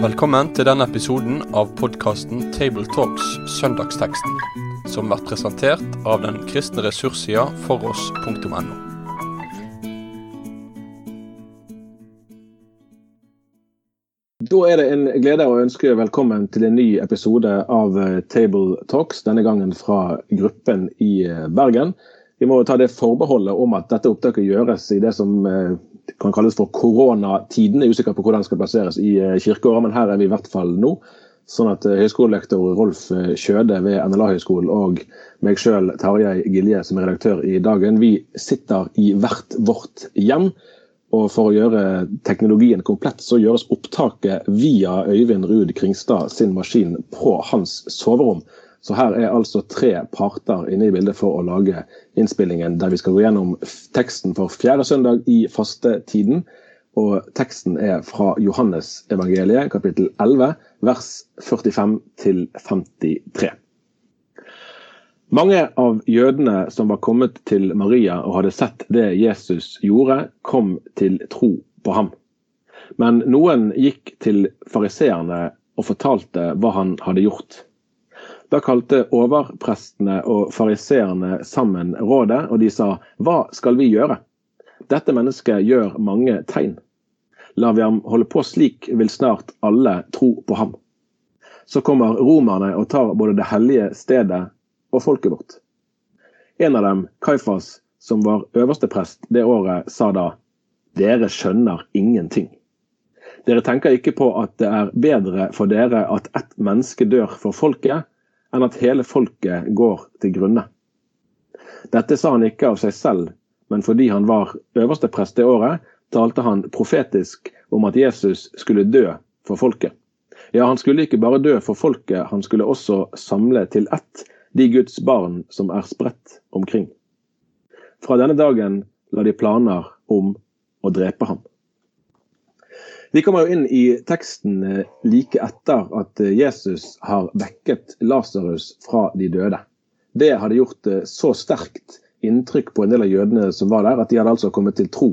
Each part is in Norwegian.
Velkommen til denne episoden av podkasten Tabletalks Søndagsteksten, som blir presentert av den kristne ressurssida foross.no. Da er det en glede å ønske velkommen til en ny episode av eh, Table Talks, denne gangen fra gruppen i eh, Bergen. Vi må ta det forbeholdet om at dette opptaket gjøres i det som eh, kan kalles for koronatiden. Jeg er usikker på hvordan det skal plasseres i kirkeåret, men her er vi i hvert fall nå. Sånn at høyskolelektor Rolf Kjøde ved NLA-høgskolen og meg sjøl, Tarjei Gilje, som er redaktør i Dagen, vi sitter i hvert vårt hjem og for å gjøre teknologien komplett, så gjøres opptaket via Øyvind Ruud Kringstad sin maskin på hans soverom. Så her er altså tre parter inne i bildet for å lage innspillingen der vi skal gå gjennom teksten for fjerde søndag i fastetiden. Og teksten er fra Johannes evangeliet, kapittel 11, vers 45 til 53. Mange av jødene som var kommet til Maria og hadde sett det Jesus gjorde, kom til tro på ham. Men noen gikk til fariseerne og fortalte hva han hadde gjort. Da kalte overprestene og fariseerne sammen rådet, og de sa hva skal vi gjøre? Dette mennesket gjør mange tegn. Lar vi ham holde på slik, vil snart alle tro på ham. Så kommer romerne og tar både det hellige stedet og folket vårt. En av dem, Kaifas, som var øverste prest det året, sa da dere skjønner ingenting. Dere tenker ikke på at det er bedre for dere at ett menneske dør for folket, enn at hele folket går til grunne. Dette sa han ikke av seg selv, men fordi han var øverste prest det året, talte han profetisk om at Jesus skulle dø for folket. Ja, han skulle ikke bare dø for folket, han skulle også samle til ett de Guds barn som er spredt omkring. Fra denne dagen la de planer om å drepe ham. Vi kommer jo inn i teksten eh, like etter at eh, Jesus har vekket Lasarus fra de døde. Det hadde gjort eh, så sterkt inntrykk på en del av jødene som var der, at de hadde altså kommet til tro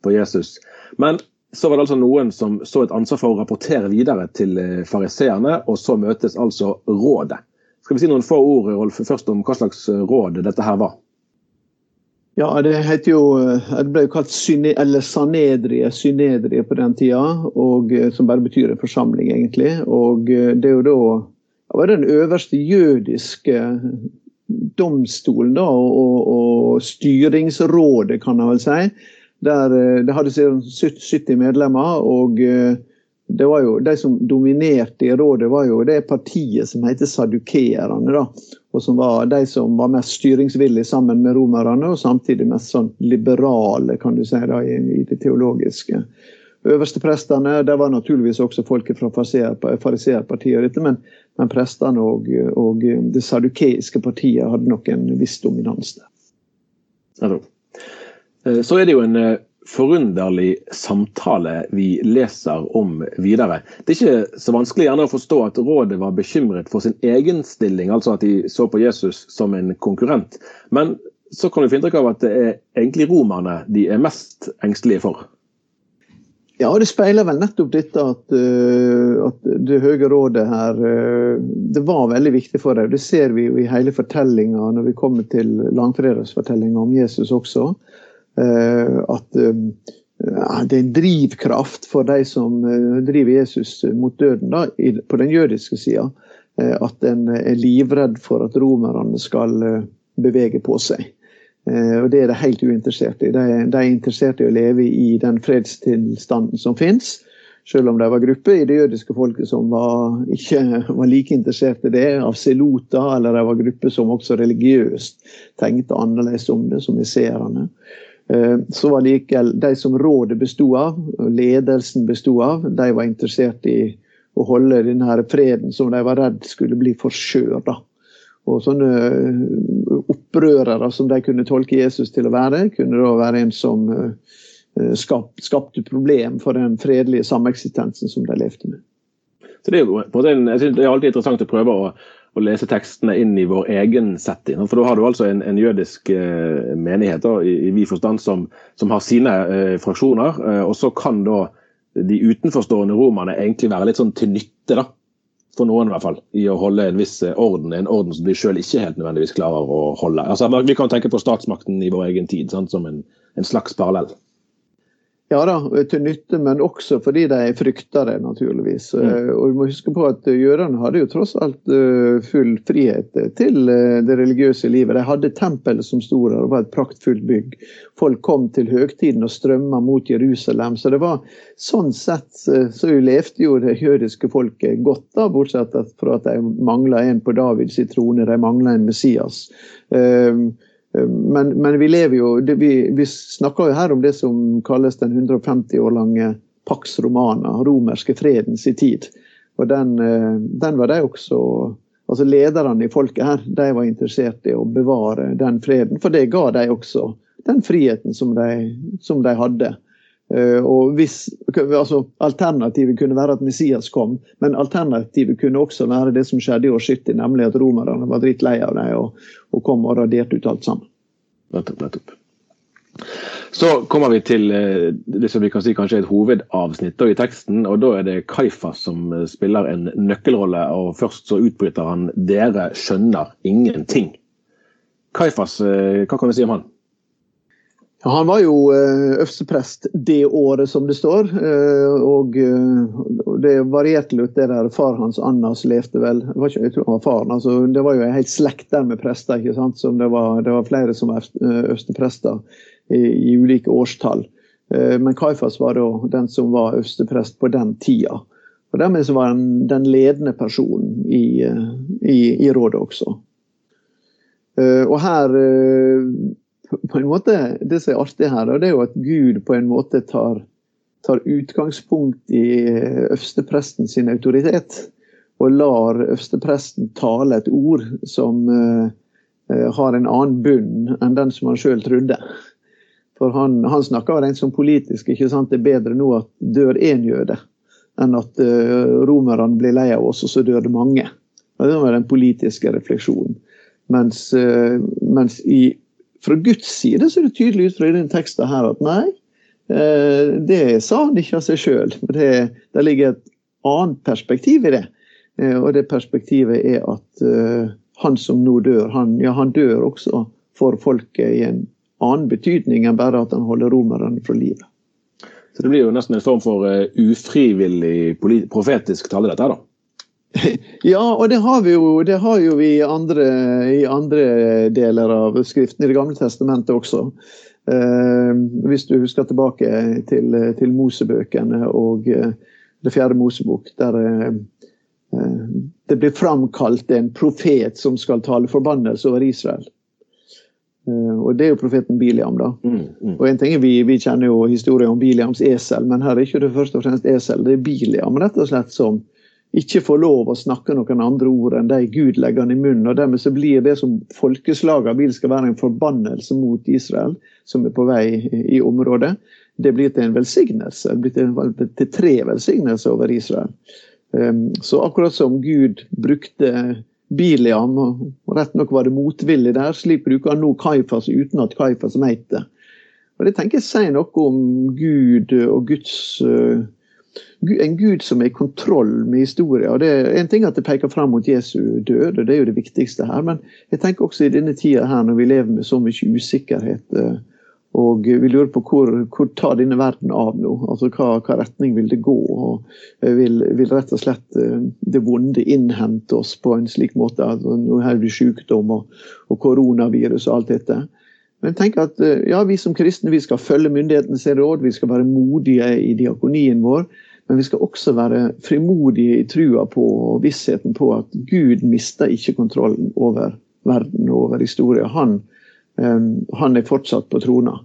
på Jesus. Men så var det altså noen som så et ansvar for å rapportere videre til fariseerne, og så møtes altså rådet. Skal vi si noen få ord Rolf, først om hva slags råd dette her var? Ja, Det heter jo, eh, det ble jo kalt syne, eller sanedrie, synedrie på den tida, og, eh, som bare betyr en forsamling, egentlig. Og Det er jo da det var den øverste jødiske domstolen da, og, og styringsrådet, kan jeg vel si. Der Det hadde 70 medlemmer. og det var jo, De som dominerte i rådet, var jo det partiet som heter sadukeerne. Og som var de som var mest styringsvillige sammen med romerne, og samtidig mest sånn liberale kan du si da, i, i det teologiske. Øversteprestene det var naturligvis også folket fra fariseerpartiet, men, men prestene og, og, det sadukeiske partiet hadde nok en viss dominans der. Eh, så er det jo en eh, forunderlig samtale vi leser om videre. Det er ikke så vanskelig gjerne å forstå at rådet var bekymret for sin egen stilling, altså at de så på Jesus som en konkurrent. Men så kan vi få inntrykk av at det er egentlig romerne de er mest engstelige for. Ja, det speiler vel nettopp dette at, uh, at Det høye rådet her uh, det var veldig viktig for dem. Det ser vi jo i hele fortellinga når vi kommer til langfredagsfortellinga om Jesus også. Eh, at eh, det er en drivkraft for de som eh, driver Jesus mot døden da, på den jødiske sida. At en er livredd for at romerne skal bevege på seg. Og Det er de helt uinteressert i. De, er interessert i å leve i den fredstilstanden som fins. Selv om det var grupper i det jødiske folket som var, ikke var like interessert i det, av selota, eller det var grupper som også religiøst tenkte annerledes om det, som niserene. Eh, så var likevel de som rådet bestod av, ledelsen bestod av, de var interessert i å holde denne freden som de var redd skulle bli for. Og sånne eh, opprørere som de kunne tolke Jesus til å være, kunne da være en som eh, skapte problem for den fredelige sameksistensen som de levde med. Så Det er jo på en, jeg synes det er alltid interessant å prøve å, å lese tekstene inn i vår egen setting. For da har du altså en, en jødisk eh, menighet da, i, i vid forstand som, som, har sine eh, fraksjoner. Eh, og så kan da de utenforstående romerne egentlig være litt sånn til nytte, da. For noen, i hvert fall. I å holde en viss eh, orden. En orden som de sjøl ikke helt nødvendigvis klarer å holde. Altså, vi kan tenke på statsmakten i vår egen tid sant, som en, en slags parallell. Ja da, til nytte, men også fordi de frykter det, naturligvis. Mm. Eh, og vi må huske på at Jødene hadde jo tross alt eh, full frihet til eh, det religiøse livet. De hadde tempelet som sto der, det var et praktfullt bygg. Folk kom til høgtiden og strømma mot Jerusalem. Så det var sånn sett så levde jo det jødiske folket godt, da, bortsett fra at de mangla en på Davids trone, de mangla en Messias. Um, men, men, vi lever jo vi, vi, snakker jo her om det som kalles den 150 år lange Pax Romana, romerske fredens i tid. Og den, eh, den var de også altså Lederne i folket her de var interessert i å bevare den freden, for det ga de også den friheten som de, som de hadde. Eh, og hvis, altså Alternativet kunne være at Messias kom, men alternativet kunne også være det som skjedde i år 70, nemlig at romerne var drittlei av dem og, og, kom og raderte ut alt sammen. Nettopp, nettopp. Så kommer vi til eh, det som vi kan si kanskje er et hovedavsnitt i teksten. og Da er det Kaifas som eh, spiller en nøkkelrolle. og Først så utbryter han 'Dere skjønner ingenting'. Kaifas, hva kan vi si om han? Han var jo eh, øversteprest det året, som det står. Eh, og det varierte litt, det der far hans Annas levde vel. Ikke, jeg tror han var faren, altså, det var jo en helt slekt der med prester. ikke sant? Som det, var, det var flere som var øversteprester i, i, ulike årstall. Eh, men Kaifas var da den som var øversteprest på den tida. Og Dermed så var han den ledende personen i, i, i rådet også. Og her på en måte, Det som er artig her, det er jo at Gud på en måte tar, tar utgangspunkt i øverstepresten sin autoritet. Og lar øverstepresten tale et ord som uh, har en annen bunn enn den som han sjøl trodde. For han, han snakker rent som politisk. ikke sant? Det er bedre nå at dør én jøde, enn at uh, romerne blir lei av oss, og så dør det mange. Det var den politiske refleksjonen. Mens, uh, mens i fra Guds side så er det tydelig ut fra denne teksten her at nei, eh, det sa han ikke av seg sjøl. Det, det ligger et annet perspektiv i det. Eh, og det perspektivet er at eh, han som nå dør, han, ja, han dør også for folket i en annen betydning enn bare at han holder romerne fra livet. Så det blir jo nesten en form for ufrivillig profetisk tale, dette her, da? Ja, og det har vi jo, det har jo vi i andre, i andre, deler av Skriften i Det gamle testamentet også. Eh, hvis du husker tilbake til, til Mosebøkene og eh, Det fjerde Mosebok, der eh, det blir framkalt en profet som skal tale forbannelse over Israel. Eh, og Det er jo profeten Biliam. da. Mm, mm. Og en ting er vi, vi, kjenner jo historien om Biliams esel, men her er ikke det først og fremst esel. Det er Biliam rett og slett som ikke får lov å snakke noen andre ord enn de Gud legger han i munnen. og Dermed så blir det som folkeslagene vil skal være en forbannelse mot Israel, som er på vei i området, det blir til en velsignelse. Det blir til, til tre velsignelser over Israel. Um, så akkurat som Gud brukte Biliam, og rett nok var det motvillig der, slik bruker han nå Kaifas uten at Kaifas vet det. Og Det tenker jeg sier noe om Gud og Guds uh, en Gud som er i kontroll med historien. Og det er En ting at det peker fram mot Jesu død, og det er jo det viktigste her. Men jeg tenker også i denne tida her, når vi lever med så mye usikkerhet, eh, og vi lurer på hvor, hvor tar denne verden av nå? Altså hva, hva retning vil det gå? og vil, vil, rett og slett eh, det vonde innhente oss på en slik måte? Altså, nå har vi sykdom og, og koronavirus og alt dette. Men tenk at eh, ja, vi som kristne vi skal følge myndighetenes råd, vi skal være modige i diakonien vår. Men vi skal også være frimodige i trua på og vissheten på at Gud mister ikke kontrollen over verden og over historien. Han, um, han er fortsatt på trona.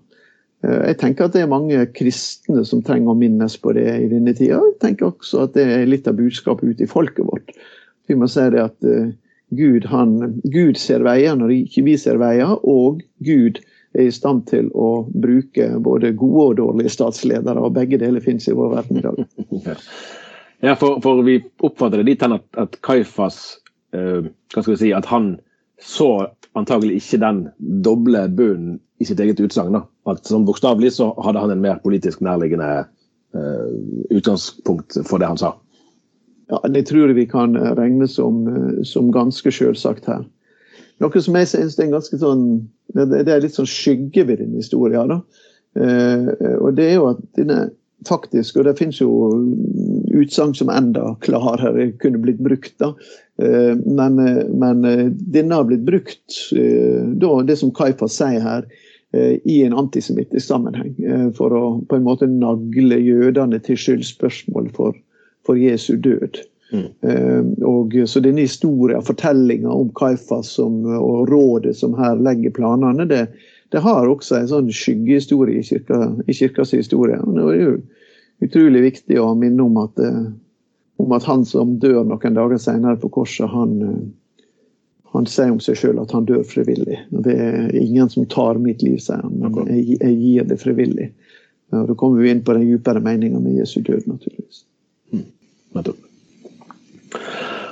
Uh, jeg tenker at det er mange kristne som trenger å minnes på det i denne tida. Jeg tenker også at det er litt av budskapet ute i folket vårt. Vi må si det at uh, Gud, han, Gud ser veier når ikke vi ser veier, og Gud er i stand til å bruke både gode og dårlige statsledere, og begge deler finnes i vår verden i dag. Ja, for, for vi oppfatter det dit hen at, at Kaifas uh, hva skal vi si, at han så antagelig ikke den doble bunnen i sitt eget utsagn. At som bokstavelig så hadde han en mer politisk nærliggende uh, utgangspunkt for det han sa. Ja, Det tror jeg vi kan regne som, som ganske selvsagt her. Noe som jeg synes er ganske sånn Det er litt sånn skygge ved denne historien. da. Uh, og det er jo at denne faktisk, og det finnes jo utsagn som enda klarere kunne blitt brukt. da, uh, men, men, denne har blitt brukt, da, det som Kaifas sier her, i en antisemittisk sammenheng. For å på en måte nagle jødene til skyldspørsmål for, for Jesu død. Mm. Og, så denne historien, fortellinga om Kaifas som, og rådet som her legger planene, det, det har også en sånn skyggehistorie i, kirka, i kirkas historie. Og det er jo utrolig viktig å minne om at, eh, om at han som dør noen dager senere på korset, han, eh, han sier om seg sjøl at han dør frivillig. Det er ingen som tar mitt liv, sier han, men jeg, jeg gir det frivillig. Og Da kommer vi inn på den dypere meninga med Jesu død, naturligvis. Mm.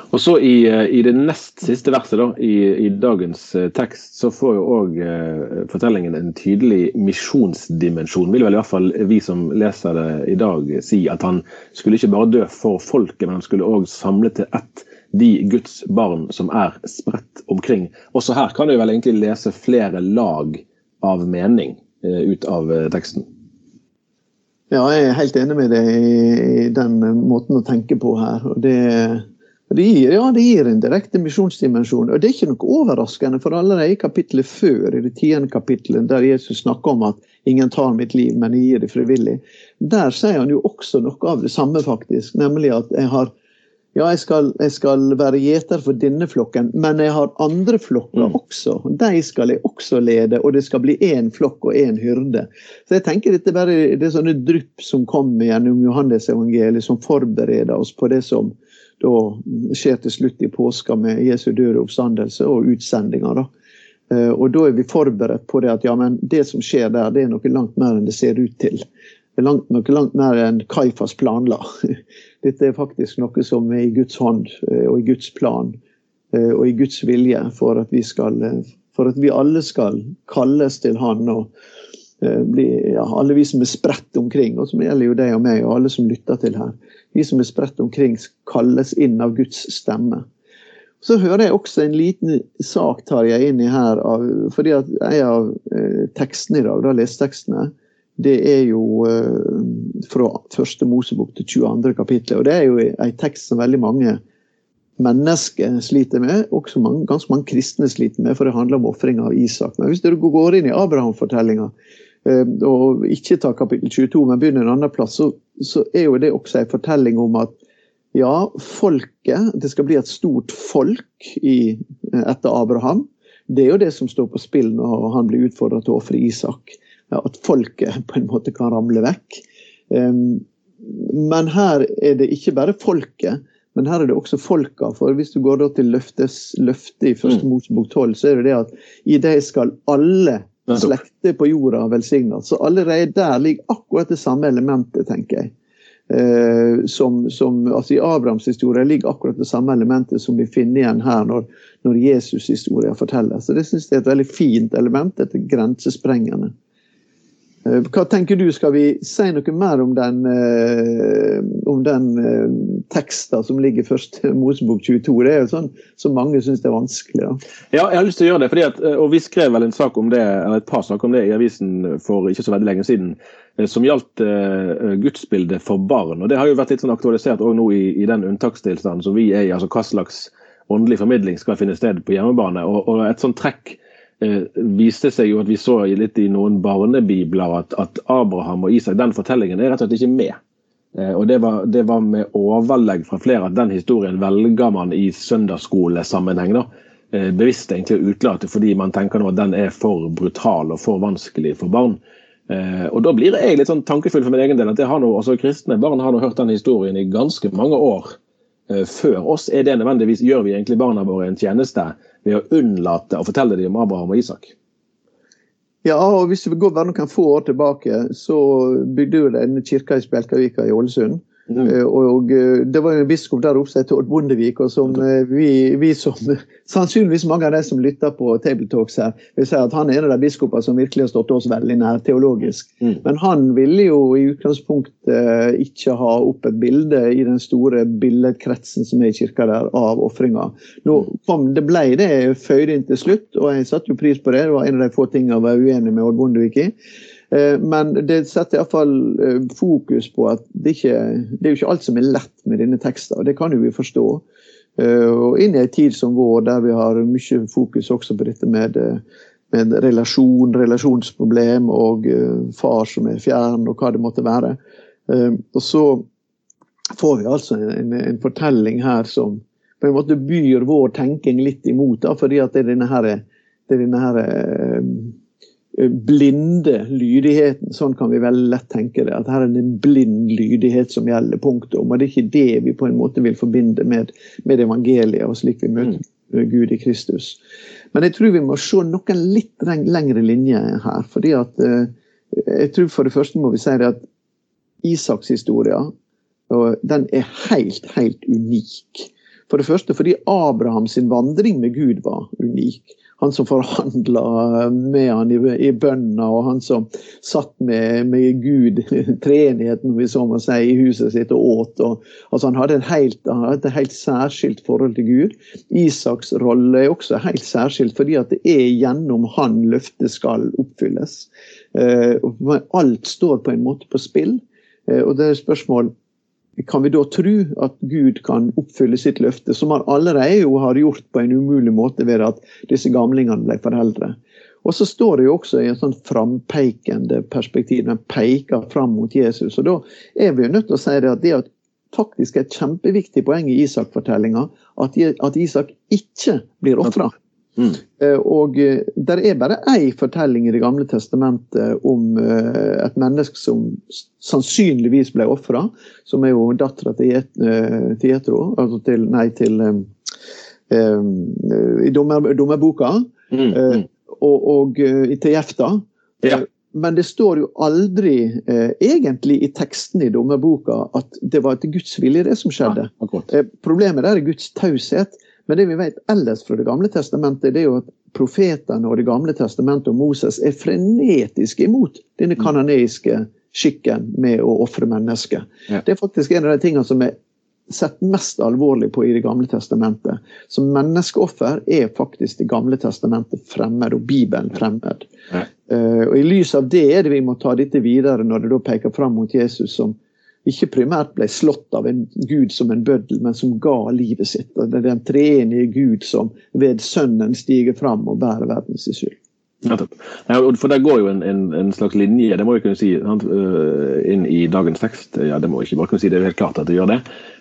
Og så i, eh, i, det nest siste verset da, i, i dagens uh, tekst, så får jo òg eh, fortellingen en tydelig misjonsdimensjon. Vil vel i hvert fall vi som leser det i dag si at han skulle ikke bare dø for folket, men han skulle òg samle til ett de Guds barn som er spredt omkring. Også her kan du vel egentlig lese flere lag av mening eh, ut av teksten. Ja, jeg er helt enig med deg i den måten å tenke på her. og det det gir, ja, det gir en direkte misjonsdimensjon. Og det er ikke noe overraskende, for allerede i kapittelet før, i det tiende kapittelet, der Jesus snakker om at 'ingen tar mitt liv, men jeg gir det frivillig', der sier han jo også noe av det samme, faktisk. Nemlig at jeg har ja, jeg skal, jeg skal være gjeter for denne flokken, men jeg har andre flokker mm. også. De skal jeg også lede, og det skal bli én flokk og én hyrde. Så jeg tenker dette bare, Det er sånne drypp som kommer gjennom Johannes-evangeliet, som forbereder oss på det som, da skjer til slutt i påska med Jesu døde oppstandelse og utsendinger. da. Eh, og da er vi forberedt på det at ja, men det som skjer der, det er noe langt mer enn det ser ut til. Det er langt, noe langt mer enn Kaifas planla. Dette er faktisk noe som er i Guds hånd eh, og i Guds plan eh, og i Guds vilje for at vi, skal, for at vi alle skal kalles til Han. og bli, ja, Alle vi som er spredt omkring, og som gjelder jo deg og meg og alle som lytter til her vi som er spredt omkring, kalles inn av Guds stemme. Så hører jeg også en liten sak tar jeg inn i her, av, fordi at en av eh, tekstene i dag, da lesetekstene, det er jo eh, fra første Mosebok til 22. kapittel. Og det er jo en tekst som veldig mange mennesker sliter med, også mange, ganske mange kristne sliter med, for det handler om ofringa av Isak. Men hvis du går inn i Abraham-fortellinga, Eh, og ikke tar kapittel 22, men begynner en annen plass, så, så er jo det også en fortelling om at ja, folket Det skal bli et stort folk i, etter Abraham. Det er jo det som står på spill når han blir utfordra til å ofre Isak. At folket på en måte kan ramle vekk. Men her er det ikke bare folket, men her er det også folka. For hvis du går til løftes, løftet i første mm. Mosebok 12, så er det det at i det skal alle slekter på jorda velsignes. Så allerede der ligger akkurat det samme elementet, tenker jeg. Eh, som, som, altså I Abrahams historie ligger akkurat det samme elementet som vi finner igjen her når, når Jesus' historie fortelles. Så Det synes jeg er et veldig fint element, dette grensesprengende. Eh, hva tenker du, Skal vi si noe mer om den, eh, om den eh, teksten som ligger i Mosebok 22? Det er jo sånn som mange syns er vanskelig. Da. Ja, jeg har lyst til å gjøre det. At, og Vi skrev vel en sak om det, eller et par saker om det i avisen for ikke så veldig lenge siden. Som gjaldt uh, gudsbildet for barn. og Det har jo vært litt sånn aktualisert også nå i, i den unntakstilstanden som vi er i. altså Hva slags åndelig formidling skal finne sted på hjemmebane. og, og et sånt trekk eh, viste seg jo at vi så litt i noen barnebibler at, at, Abraham og Isak, den fortellingen er rett og slett ikke med. Eh, og det var, det var, med overlegg fra flere at den historien velger man i søndagsskolesammenheng. da, eh, Bevisst egentlig å utelate fordi man tenker nå at den er for brutal og for vanskelig for barn. Eh, og Da blir jeg litt sånn tankefull for min egen del at det har noe, altså kristne barn har nå hørt den historien i ganske mange år før oss. Er det nødvendigvis, Gjør vi egentlig barna våre en tjeneste ved å unnlate å fortelle dem om Abraham og Isak? Ja, og hvis vi går bare noen få år tilbake, så bygde jo denne kirka i Spjelkavika i Ålesund. Mm. Eh, og eh, Det var jo en biskop der oppe som het Odd Bondevik, og som eh, vi, vi, som sannsynligvis mange av de som lytter på Tabletalks her, vil si at han er en av de biskopene som virkelig har stått oss veldig nær teologisk. Mm. Men han ville jo i utgangspunktet ikke ha opp et bilde i den store billedkretsen som er i kirka der, av ofringa. Det ble det føyd inn til slutt, og jeg satte jo pris på det. Det var en av de få tingene jeg var uenig med Odd Bondevik i. Eh, men det setter iallfall eh, fokus på at det, ikke, det er jo ikke alt som er lett med denne teksten. og Det kan jo vi forstå. Eh, og inn i en tid som vår, der vi har mye fokus også på dette med, med relasjon, relasjonsproblem og far som er fjern, og hva det måtte være. Og så får vi altså en, en fortelling her som på en måte byr vår tenking litt imot, da, fordi at det er denne her, det er denne her blinde lydigheten. Sånn kan vi veldig lett tenke det. At her er det en blind lydighet som gjelder. Punktum. Og det er ikke det vi på en måte vil forbinde med, med evangeliet og slik vi møter mm. Gud i Kristus. Men jeg tror vi må se noen litt lengre linjer her. fordi at eh, jeg tror For det første må vi si det at Isaks historie den er helt, helt unik. For det første fordi Abrahams vandring med Gud var unik han som forhandla med han i, i bønna, og han som satt med, med Gud, treenigheten, vi så må si, i huset sitt og åt. Og, altså han, hadde helt, han, hadde et helt særskilt forhold til Gud. Isaks rolle er også helt særskilt, fordi at det er gjennom han løftet skal oppfylles. Eh, alt står på en måte på spill. Eh, og det er spørsmål kan vi da tro at Gud kan oppfylle sitt løfte, som han allerede jo har gjort på en umulig måte ved at disse gamlingene ble foreldre. Og så står det jo også i en sånn frampeikende perspektiv, den peker fram mot Jesus. Og da er vi jo nødt til å si det at det er faktisk et kjempeviktig poeng i Isak-fortellinga at Isak ikke blir ofra. Mm. Eh, og det der er bare én fortelling i Det gamle testamentet om eh, et menneske som sannsynligvis ble ofra, som er jo dattera til, til Jetro, altså til Nei, til um, I dommer, dommerboka. Mm, mm. Og, og til Jefta. Ja. Men det står jo aldri eh, egentlig i teksten i dommerboka at det var etter Guds vilje, det som skjedde. Ja, eh, problemet der er Guds taushet. Men det vi vet ellers fra Det gamle testamentet, det er jo at profetene og Det gamle testamentet og Moses er frenetisk imot denne kanoniske kanoneiske skikken med å ofre mennesker. Ja. Det er faktisk en av de tingene som er sett mest alvorlig på i Det gamle testamentet. Så menneskeoffer er faktisk Det gamle testamentet fremmed, og Bibelen fremmed. Ja. Uh, og I lys av det er det vi må ta dette videre, når det da peker fram mot Jesus som ikke primært ble slått av en gud som en bøddel, men som ga livet sitt. Det er den treenige Gud som ved Sønnen stiger fram og bærer verdens skyld. Ja, for Der går jo en, en, en, slags linje det må vi kunne si, øh, inn i dagens tekst. Ja, det må vi ikke bare kunne si, det er helt klart at det gjør det.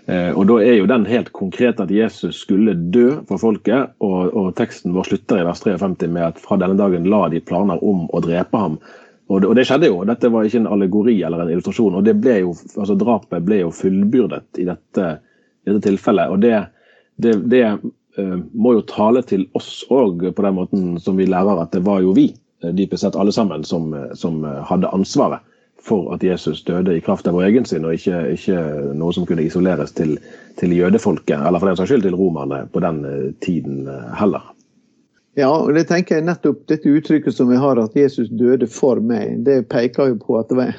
Eh, og Da er jo den helt konkret at Jesus skulle dø for folket. Og, og teksten vår slutter i vers 53 med at fra denne dagen la de planer om å drepe ham. Og det, og det, skjedde jo. Dette var ikke en allegori eller en illustrasjon. og det ble jo, altså Drapet ble jo fullbyrdet i dette, dette tilfellet. og det, det, det uh, må jo tale til oss òg på den måten som vi lærer at det var jo vi, eh, dypest sett alle sammen, som, som hadde ansvaret for at Jesus døde i kraft av vår egen sin, og ikke, ikke noe som kunne isoleres til, til jødefolket, eller for den saks skyld til romerne på den tiden heller. Ja, og det tenker jeg nettopp dette uttrykket som vi har, at Jesus døde for meg, det peker jo på at det var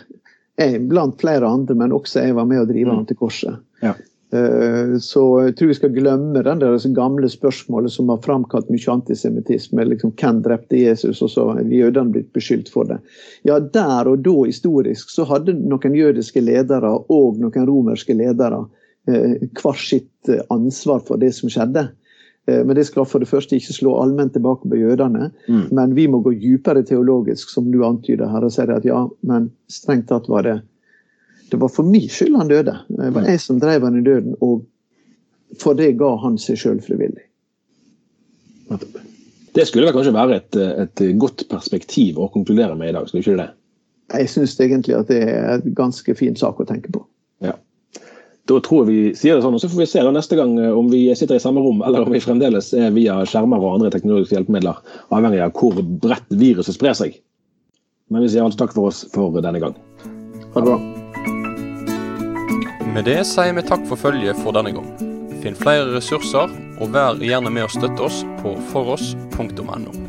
jeg blant flere andre, men også jeg var med å drive mm. han til korset. Ja. Eh, så jeg tror vi skal glemme den der gamle spørsmålet som har framkalt mye antisemittisme. Liksom, hvem drepte Jesus, og så har jødene blitt beskyldt for det. Ja, Der og da historisk så hadde noen jødiske ledere og noen romerske ledere eh, hver sitt ansvar for det som skjedde. Eh, men det skal for det første ikke slå allment tilbake på jødene. Mm. Men vi må gå dypere teologisk, som du antyder her, og si at ja, men strengt tatt var det det var for min skyld han døde. Det var jeg som drev han i døden, og for det ga han seg sjøl frivillig. Det skulle vel kanskje være et, et, godt perspektiv å konkludere med i dag, skulle ikke det? Jeg syns egentlig at det er et ganske fin sak å tenke på. Da tror vi sier det sånn, og Så får vi se da neste gang eh, om vi sitter i samme rom, eller om vi fremdeles er via skjermer og andre teknologiske hjelpemidler, avhengig av hvor bredt viruset sprer seg. Men vi sier altså takk for oss for denne gang. Ha det bra. Med det sier vi takk for følget for denne gang. Finn flere ressurser, og vær gjerne med å støtte oss på foross.no.